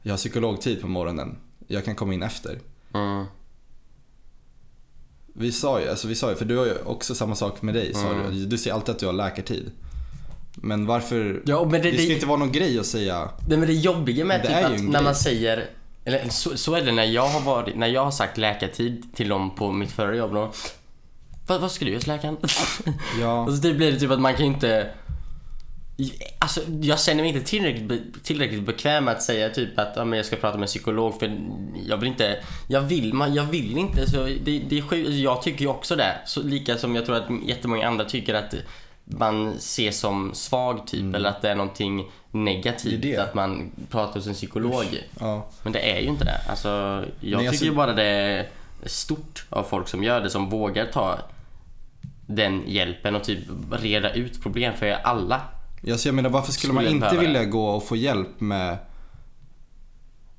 Speaker 2: jag har psykologtid på morgonen, jag kan komma in efter. Vi sa ju, alltså vi sa ju, för du har ju också samma sak med dig sa
Speaker 1: Mm.
Speaker 2: du. Du säger alltid att du har läkartid. Men varför,
Speaker 1: Ja, men det,
Speaker 2: det ska
Speaker 1: det,
Speaker 2: inte vara någon grej att säga,
Speaker 1: nej, men det jobbiga med
Speaker 2: Det
Speaker 1: typ att när
Speaker 2: grej.
Speaker 1: man säger eller så, så är det när jag har varit, när jag har sagt läkartid till dem på mitt förra jobb då. Vad, vad ska du göra hos läkaren?
Speaker 2: ja. <laughs>
Speaker 1: Och så det blir det typ att man kan inte Alltså jag känner mig inte tillräckligt, tillräckligt bekväm med att säga typ att ja, men jag ska prata med en psykolog för jag vill inte Jag vill, man, jag vill inte så det, det är sjukt, jag tycker ju också det så Lika som jag tror att jättemånga andra tycker att man ses som svag typ eller att det är någonting negativt
Speaker 2: Mm. Det det.
Speaker 1: att man pratar hos en psykolog
Speaker 2: ja.
Speaker 1: Men det är ju inte det alltså Jag
Speaker 2: Nej,
Speaker 1: tycker
Speaker 2: alltså-
Speaker 1: ju bara det är stort av folk som gör det som vågar ta den hjälpen och typ reda ut problem för alla.
Speaker 2: Ja, så jag menar varför skulle man
Speaker 1: Skulle
Speaker 2: inte
Speaker 1: behöva
Speaker 2: vilja gå och få hjälp med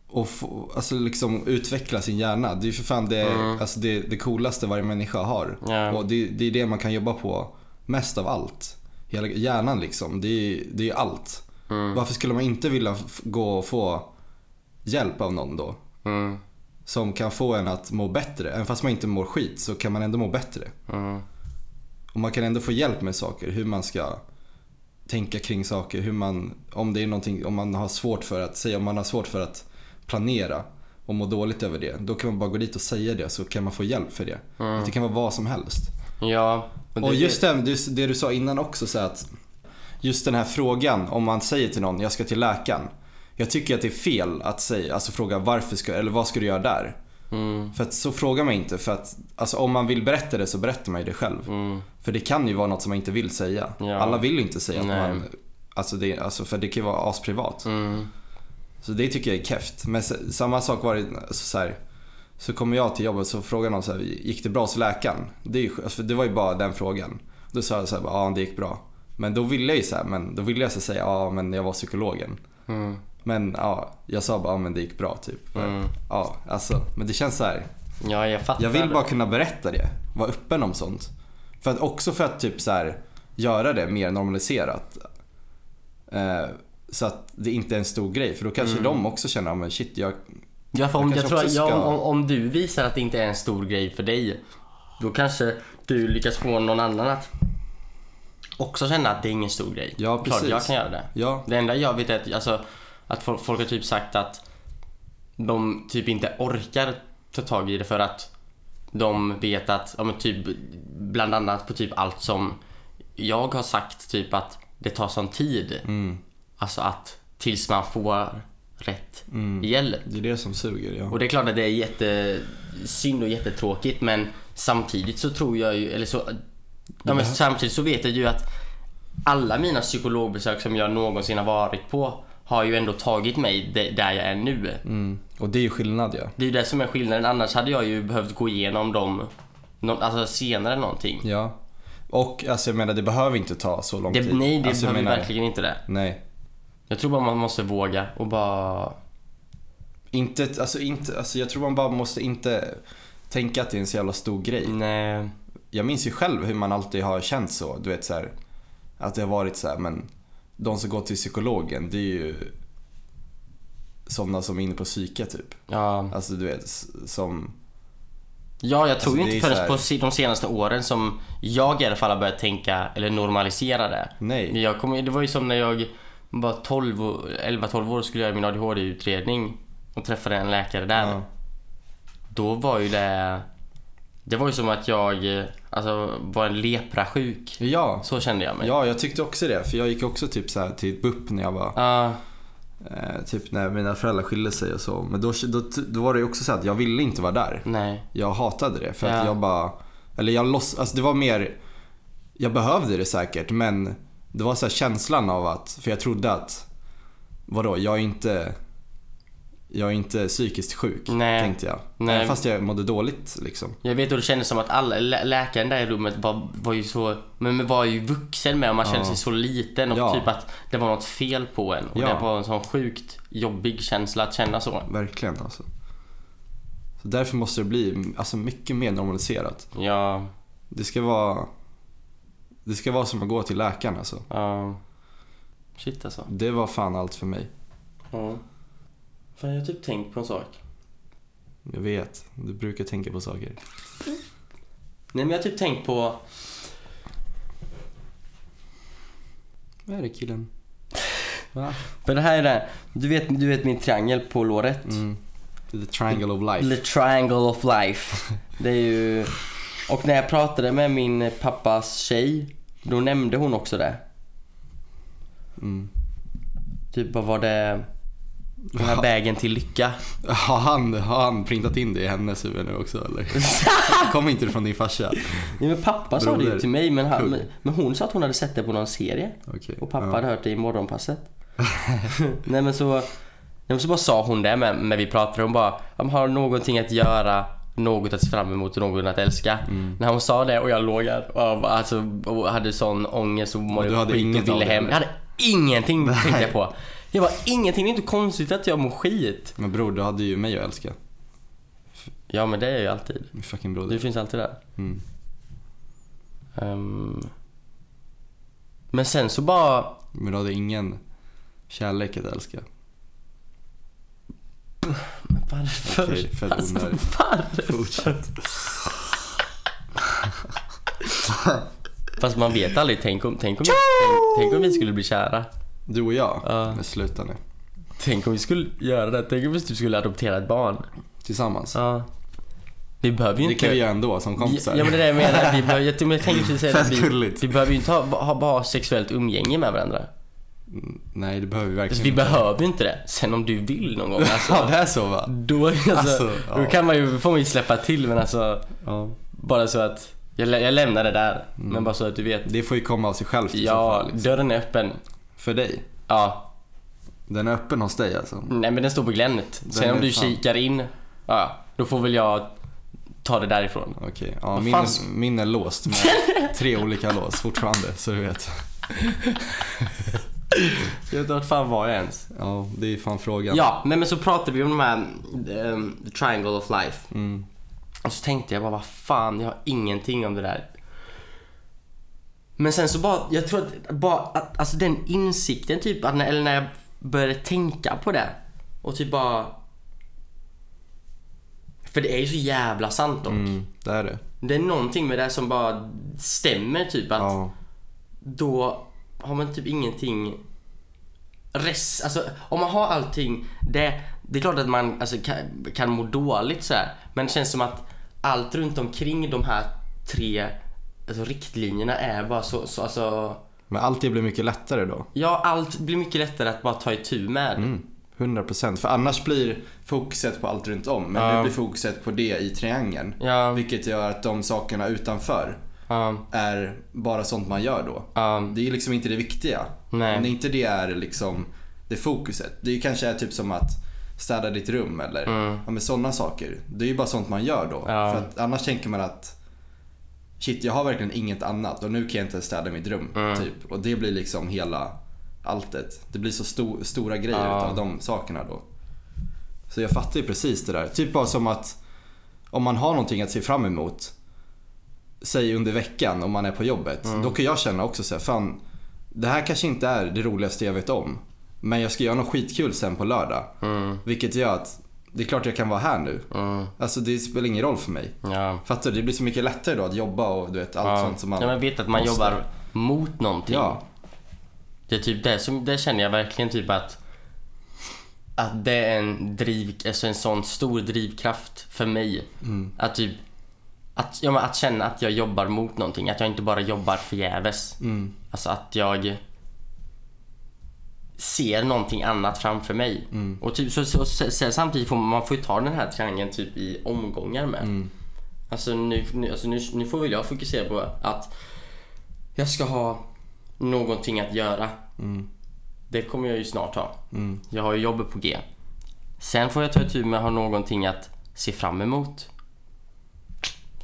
Speaker 2: och få, alltså liksom utveckla sin hjärna. Det är ju för fan det,
Speaker 1: Mm.
Speaker 2: alltså det, det coolaste varje människa har.
Speaker 1: Ja.
Speaker 2: Och det, det är det man kan jobba på mest av allt. Hela hjärnan liksom, det är, det är allt.
Speaker 1: Mm.
Speaker 2: Varför skulle man inte vilja gå och få hjälp av någon då?
Speaker 1: Mm.
Speaker 2: som kan få en att må bättre. Även fast man inte mår skit så kan man ändå må bättre.
Speaker 1: Mm.
Speaker 2: Och man kan ändå få hjälp med saker, hur man ska tänka kring saker, hur man, om det är någonting, om man har svårt för att säga, om man har svårt för att planera och må dåligt över det, då kan man bara gå dit och säga det så kan man få hjälp för det.
Speaker 1: Mm.
Speaker 2: Det kan vara vad som helst.
Speaker 1: Ja.
Speaker 2: Och
Speaker 1: det-
Speaker 2: just det, det, det du sa innan också så att Just den här frågan om man säger till någon, jag ska till läkaren. Jag tycker att det är fel att säga, alltså fråga varför ska, eller vad ska du göra där?
Speaker 1: Mm.
Speaker 2: För att så frågar man inte för att, alltså om man vill berätta det så berättar man ju det själv.
Speaker 1: Mm.
Speaker 2: För det kan ju vara något som man inte vill säga.
Speaker 1: Ja.
Speaker 2: Alla vill inte säga
Speaker 1: Nej.
Speaker 2: att man, alltså, det, alltså för det kan ju vara asprivat.
Speaker 1: Mm.
Speaker 2: Så det tycker jag är keft. Men samma sak var det, alltså, så, här, så kommer jag till jobbet så frågar någon så här, gick det bra hos läkaren? Det, är ju, alltså, det var ju bara den frågan. Då sa jag så här, ja det gick bra. Men då ville jag ju så här, men då ville jag så säga, ja men jag var psykologen.
Speaker 1: Mm.
Speaker 2: Men ja, jag sa bara, ja men det gick bra typ.
Speaker 1: Mm.
Speaker 2: Ja, alltså, men det känns så här.
Speaker 1: Ja, jag fattar.
Speaker 2: Jag vill bara kunna berätta det. Vara öppen om sånt. För att också för att typ så här, göra det mer normaliserat. Eh, så att det inte är en stor grej. För då kanske
Speaker 1: Mm.
Speaker 2: de också känner, "Ja, men shit jag...
Speaker 1: Ja, för om,
Speaker 2: Jag
Speaker 1: jag, tror
Speaker 2: också
Speaker 1: ja,
Speaker 2: ska-
Speaker 1: om, om du visar att det inte är en stor grej för dig, då kanske du lyckas få någon annan att också känna att det är ingen stor grej.
Speaker 2: Ja,
Speaker 1: Klart
Speaker 2: precis.
Speaker 1: jag kan göra det.
Speaker 2: Ja,
Speaker 1: Det enda jag vet är att, alltså, att folk, folk har typ sagt att de typ inte orkar ta tag i det för att de vet att, ja men typ bland annat på typ allt som jag har sagt typ att det tar sån tid.
Speaker 2: mm,
Speaker 1: Alltså att tills man får rätt
Speaker 2: mm.
Speaker 1: hjälp.
Speaker 2: Det är det som suger ja.
Speaker 1: Och det är klart att det är jättesynd och jättetråkigt men samtidigt så tror jag ju, eller så, ja, men samtidigt så vet jag ju att alla mina psykologbesök som jag någonsin har varit på har ju ändå tagit mig där jag är nu.
Speaker 2: Mm. Och det är ju skillnad ja.
Speaker 1: Det är ju det som är skillnaden, annars hade jag ju behövt gå igenom dem alltså senare någonting.
Speaker 2: Ja. Och alltså jag menar det behöver inte ta så lång
Speaker 1: Det,
Speaker 2: tid.
Speaker 1: nej, det
Speaker 2: alltså,
Speaker 1: behöver
Speaker 2: menar,
Speaker 1: verkligen inte det.
Speaker 2: Nej.
Speaker 1: Jag tror bara man måste våga och bara...
Speaker 2: Inte, alltså inte, alltså jag tror man bara måste inte tänka att det är en så jävla stor grej.
Speaker 1: Nej.
Speaker 2: Jag minns ju själv hur man alltid har känt så. Du vet så här, Att det har varit så här, men de som går till psykologen det är ju sådana som är inne på psyke typ.
Speaker 1: Ja.
Speaker 2: Alltså du vet som,
Speaker 1: Ja, jag tror
Speaker 2: Alltså,
Speaker 1: ju
Speaker 2: det
Speaker 1: inte förrän på
Speaker 2: här-
Speaker 1: se- de senaste åren som jag i alla fall har börjat tänka, eller normalisera det.
Speaker 2: nej.
Speaker 1: Jag kom, det var ju som när jag var 12, och- 11-12 år skulle jag göra min ADHD-utredning och träffade en läkare där.
Speaker 2: Ja.
Speaker 1: Då var ju det... Det var ju som att jag alltså, var en leprasjuk.
Speaker 2: Ja.
Speaker 1: Så kände jag mig.
Speaker 2: ja, jag tyckte också det. För jag gick också typ så här till BUP när jag var,
Speaker 1: Ja,
Speaker 2: eh, typ när mina föräldrar skilde sig och så. Men då, då, då var det ju också så att jag ville inte vara där.
Speaker 1: nej.
Speaker 2: Jag hatade det för
Speaker 1: Ja.
Speaker 2: att jag bara, eller jag loss, alltså det var mer, jag behövde det säkert men det var så här känslan av att, för jag trodde att, vadå, jag är inte, jag är inte psykiskt sjuk
Speaker 1: Nej.
Speaker 2: tänkte jag.
Speaker 1: Nej.
Speaker 2: Fast jag mådde dåligt liksom.
Speaker 1: Jag vet och det kändes som att alla, lä- läkaren där i rummet var, var ju så, men var ju vuxen med och man kände
Speaker 2: Ja.
Speaker 1: sig så liten och
Speaker 2: Ja.
Speaker 1: typ att det var något fel på en. Och
Speaker 2: Ja.
Speaker 1: det var en sån sjukt jobbig känsla att känna så.
Speaker 2: Verkligen alltså. Så därför måste det bli alltså, mycket mer normaliserat.
Speaker 1: Ja,
Speaker 2: Det ska vara, det ska vara som att gå till läkaren alltså.
Speaker 1: ja. Shit alltså.
Speaker 2: Det var fan allt för mig.
Speaker 1: Ja. Fan, jag har typ tänkt på en sak.
Speaker 2: Jag vet, du brukar tänka på saker.
Speaker 1: Nej men jag har typ tänkt på,
Speaker 2: Vad är det killen? Va?
Speaker 1: för det här är det, du vet, du vet min triangel på låret?
Speaker 2: Mm. The triangle of life.
Speaker 1: The triangle of life. <laughs> Det är ju... Och när jag pratade med min pappas tjej, då nämnde hon också det.
Speaker 2: Mm.
Speaker 1: Typ vad var det? Den här vägen till lycka.
Speaker 2: Har han, har han printat in det i hennes huvud nu också eller? <laughs> Kom inte det från din farsa?
Speaker 1: Ja, men pappa sa det ju
Speaker 2: Broder.
Speaker 1: till mig men, han, men, men hon sa att hon hade sett det på någon serie.
Speaker 2: Okej.
Speaker 1: Och pappa
Speaker 2: ja.
Speaker 1: hade hört det i morgonpasset. <laughs> Nej men så... Nej, men så bara sa hon det med, när vi pratade. Hon bara, "Ja, har någonting att göra, något att se fram emot och något att älska.
Speaker 2: Mm.
Speaker 1: När hon sa det och jag låg här och, alltså, och hade sån ångest och mådde skit och ville hem. Jag hade ingenting tänkte jag på. Jag var ingenting, det är inte konstigt att jag mår skit.
Speaker 2: Men bror, du hade ju mig att älska.
Speaker 1: Ja men det är jag ju alltid.
Speaker 2: Min fucking broder.
Speaker 1: finns alltid där.
Speaker 2: Mm.
Speaker 1: Ehm. men sen så bara...
Speaker 2: Men du hade ingen kärlek att älska.
Speaker 1: Varför?
Speaker 2: Okej, fett
Speaker 1: alltså,
Speaker 2: onödigt.
Speaker 1: varför?
Speaker 2: Fortsätt.
Speaker 1: Fast man vet aldrig. Tänk om, tänk om, tänk, tänk om vi skulle bli kära.
Speaker 2: Du och jag?
Speaker 1: Ja.
Speaker 2: Men sluta nu.
Speaker 1: Tänk om vi skulle göra det. Tänk om vi typ skulle adoptera ett barn.
Speaker 2: Tillsammans.
Speaker 1: Ja. Vi behöver ju
Speaker 2: Det
Speaker 1: inte...
Speaker 2: kan vi göra ändå som kompisar.
Speaker 1: Ja men det är det jag menar. Vi behöver, jag, jag tänker precis säga
Speaker 2: Fett <laughs>
Speaker 1: vi, vi behöver ju inte ha, ha, ha sexuellt umgänge med varandra.
Speaker 2: Mm, Nej, det behöver vi
Speaker 1: Alltså,
Speaker 2: verkligen
Speaker 1: vi
Speaker 2: inte.
Speaker 1: behöver ju inte det. Sen om du vill någon gång <laughs> alltså,
Speaker 2: Ja, det är så va?
Speaker 1: då, alltså,
Speaker 2: Alltså,
Speaker 1: då kan man ju, får man ju släppa till men alltså
Speaker 2: Ja.
Speaker 1: bara så att jag, jag lämnar det där.
Speaker 2: Mm.
Speaker 1: Men bara så att du vet.
Speaker 2: Det får ju komma av sig självt i så
Speaker 1: Ja,
Speaker 2: fall.
Speaker 1: dörren är öppen.
Speaker 2: För dig?
Speaker 1: Ja,
Speaker 2: Den är öppen hos dig alltså?
Speaker 1: nej men den står på Glennet. Sen
Speaker 2: Den
Speaker 1: om
Speaker 2: är
Speaker 1: du
Speaker 2: fan-
Speaker 1: kikar in, ja, då får väl jag ta det därifrån.
Speaker 2: Okej, ja,
Speaker 1: Vad
Speaker 2: min, min är låst med <laughs> tre olika lås fortfarande, så du vet.
Speaker 1: Jag vet inte vart fan var jag ens?
Speaker 2: Ja, det är fan frågan.
Speaker 1: Ja, men, men så pratade vi om de här ehm, the triangle of life.
Speaker 2: Mm.
Speaker 1: Och så tänkte jag bara, vad fan, jag har ingenting om det där. Men sen så bara, jag tror att bara, att, alltså den insikten typ, att när, eller när jag började tänka på det och typ bara... För det är ju så jävla sant dock.
Speaker 2: Mm, det är det.
Speaker 1: Det är någonting med det som bara stämmer typ att
Speaker 2: Ja,
Speaker 1: då har man typ ingenting rest, alltså om man har allting, det, det är klart att man alltså, kan, kan må dåligt så här, men det känns som att allt runt omkring de här tre alltså, riktlinjerna är bara så, så alltså,
Speaker 2: men allt det blir mycket lättare då.
Speaker 1: ja allt blir mycket lättare att bara ta itu med.
Speaker 2: Mm. 100% för annars blir fokuset på allt runt om men
Speaker 1: Ja.
Speaker 2: nu blir fokuset på det i triangeln.
Speaker 1: Ja,
Speaker 2: Vilket gör att de sakerna utanför
Speaker 1: ja,
Speaker 2: är bara sånt man gör då.
Speaker 1: ja,
Speaker 2: Det är liksom inte det viktiga.
Speaker 1: Nej.
Speaker 2: Om inte det är liksom det fokuset. Det kanske är typ som att städa ditt rum eller ja, men sådana saker. Det är ju bara sånt man gör då.
Speaker 1: Mm. Ja.
Speaker 2: För annars tänker man att shit jag har verkligen inget annat och nu kan jag inte städa mitt rum.
Speaker 1: Mm.
Speaker 2: Typ. Och det blir liksom hela alltet. Det blir så sto- stora grejer
Speaker 1: Ja.
Speaker 2: utav de sakerna då. Så jag fattar ju precis det där. Typ bara som att om man har någonting att se fram emot säg under veckan om man är på jobbet.
Speaker 1: Mm.
Speaker 2: Då kan jag känna också så här, fan det här kanske inte är det roligaste jag vet om. Men jag ska göra något skitkul sen på lördag.
Speaker 1: mm,
Speaker 2: Vilket gör att det är klart jag kan vara här nu.
Speaker 1: mm,
Speaker 2: Alltså det spelar ingen roll för mig.
Speaker 1: ja.
Speaker 2: Fattar du? Det blir så mycket lättare då att jobba och du vet allt
Speaker 1: ja.
Speaker 2: sånt som man
Speaker 1: ja, men vet att man
Speaker 2: måste.
Speaker 1: jobbar mot någonting.
Speaker 2: Ja,
Speaker 1: Det är typ det som, det känner jag verkligen typ att att det är en driv, alltså en sån stor drivkraft för mig.
Speaker 2: Mm.
Speaker 1: Att typ att, ja, att känna att jag jobbar mot någonting, att jag inte bara jobbar förgäves.
Speaker 2: mm,
Speaker 1: Alltså att jag ser någonting annat framför mig.
Speaker 2: Mm.
Speaker 1: Och typ, så, så, så, så, samtidigt får man, får ju ta den här triangeln typ i omgångar med.
Speaker 2: mm,
Speaker 1: Alltså, nu, nu, alltså nu, nu får väl jag fokusera på att jag ska ha någonting att göra.
Speaker 2: mm,
Speaker 1: Det kommer jag ju snart ha.
Speaker 2: mm.
Speaker 1: Jag har ju jobbet på G. Sen får jag ta tur med att ha någonting att se fram emot.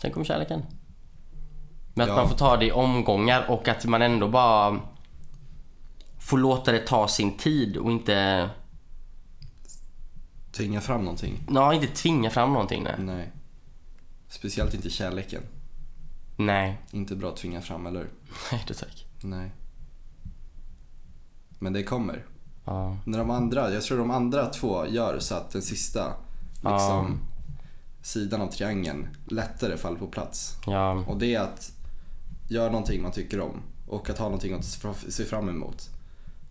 Speaker 1: Sen kommer kärleken. Men att
Speaker 2: Ja.
Speaker 1: man får ta det i omgångar och att man ändå bara får låta det ta sin tid och inte,
Speaker 2: Tvinga fram någonting.
Speaker 1: ja, inte tvinga fram någonting. Nej.
Speaker 2: Nej. Speciellt inte kärleken.
Speaker 1: Nej,
Speaker 2: Inte bra att tvinga fram, eller <laughs>
Speaker 1: nej då tack.
Speaker 2: Nej. Men det kommer.
Speaker 1: Ja.
Speaker 2: När de andra, jag tror de andra två gör så att den sista liksom, sidan av triangeln lättare faller på plats.
Speaker 1: Ja.
Speaker 2: Och det är att göra någonting man tycker om och att ha någonting att se fram emot.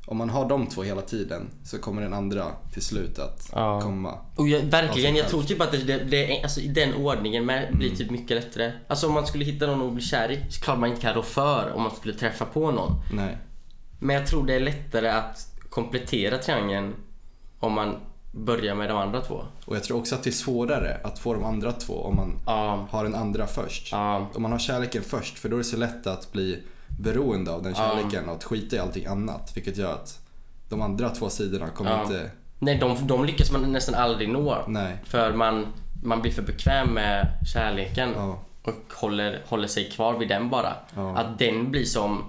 Speaker 2: Om man har de två hela tiden så kommer den andra till slut att
Speaker 1: Ja.
Speaker 2: komma.
Speaker 1: Och jag, verkligen, jag tror typ att det, det, det är, alltså, i den ordningen med, blir typ mycket lättare. Alltså om man skulle hitta någon att bli kär i så klart man inte kan rå för om man skulle träffa på någon.
Speaker 2: Nej.
Speaker 1: Men jag tror det är lättare att komplettera triangeln om man börjar med de andra två.
Speaker 2: Och jag tror också att det är svårare att få de andra två om man
Speaker 1: Ja,
Speaker 2: har den andra först.
Speaker 1: ja,
Speaker 2: Om man har kärleken först, för då är det så lätt att bli beroende av den kärleken och att skita i allting annat. Vilket gör att de andra två sidorna kommer inte...
Speaker 1: Nej, de, de lyckas man nästan aldrig nå.
Speaker 2: Nej.
Speaker 1: För man, man blir för bekväm med kärleken och håller, håller sig kvar vid den bara. Att den blir som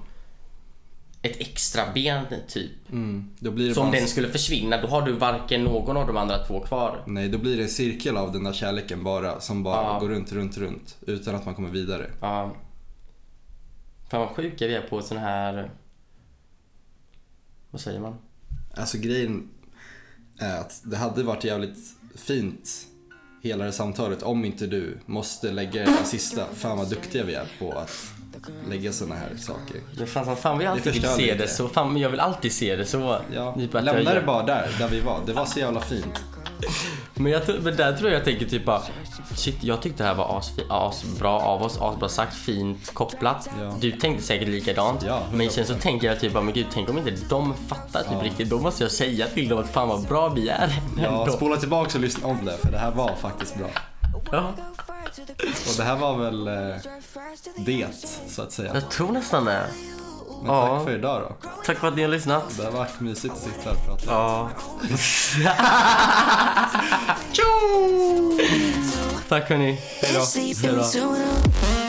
Speaker 1: ett extra ben typ.
Speaker 2: Mm.
Speaker 1: Så om
Speaker 2: bara...
Speaker 1: den skulle försvinna då har du varken någon av de andra två kvar.
Speaker 2: Nej, då blir det en cirkel av den där kärleken bara som bara
Speaker 1: Ja.
Speaker 2: går runt, runt, runt utan att man kommer vidare.
Speaker 1: Ja. Fan vad sjuka vi är på sån här... Vad säger man?
Speaker 2: Alltså grejen... är att det hade varit jävligt fint hela det samtalet om inte du måste lägga det sista. Fan vad duktiga vi är på att lägga såna här saker.
Speaker 1: Men fan, fan, vi alltid vill se det så. Fan, jag vill alltid se det så.
Speaker 2: Ja, lämna det bara där, där vi var. Det var så jävla fint.
Speaker 1: Men, jag, men där tror jag jag tänker typ bara Shit, jag tyckte det här var asfi- asbra av oss, asbra sagt, fint kopplat.
Speaker 2: Ja.
Speaker 1: Du tänkte säkert likadant.
Speaker 2: Ja,
Speaker 1: men sen så tänker jag typ bara, men gud, tänk om inte de fattar typ
Speaker 2: Ja.
Speaker 1: riktigt. Då måste jag säga till dem att fan vad bra vi är.
Speaker 2: Ja, spola tillbaka och lyssna om det, för det här var faktiskt bra.
Speaker 1: ja,
Speaker 2: Och det här var väl eh, det, så att säga.
Speaker 1: jag tror nästan det.
Speaker 2: Men
Speaker 1: Ja.
Speaker 2: tack för idag då.
Speaker 1: Tack för att ni har lyssnat.
Speaker 2: Det har varit mysigt att sitta här och prata.
Speaker 1: Ja. <laughs> Tack hörni.
Speaker 3: Into the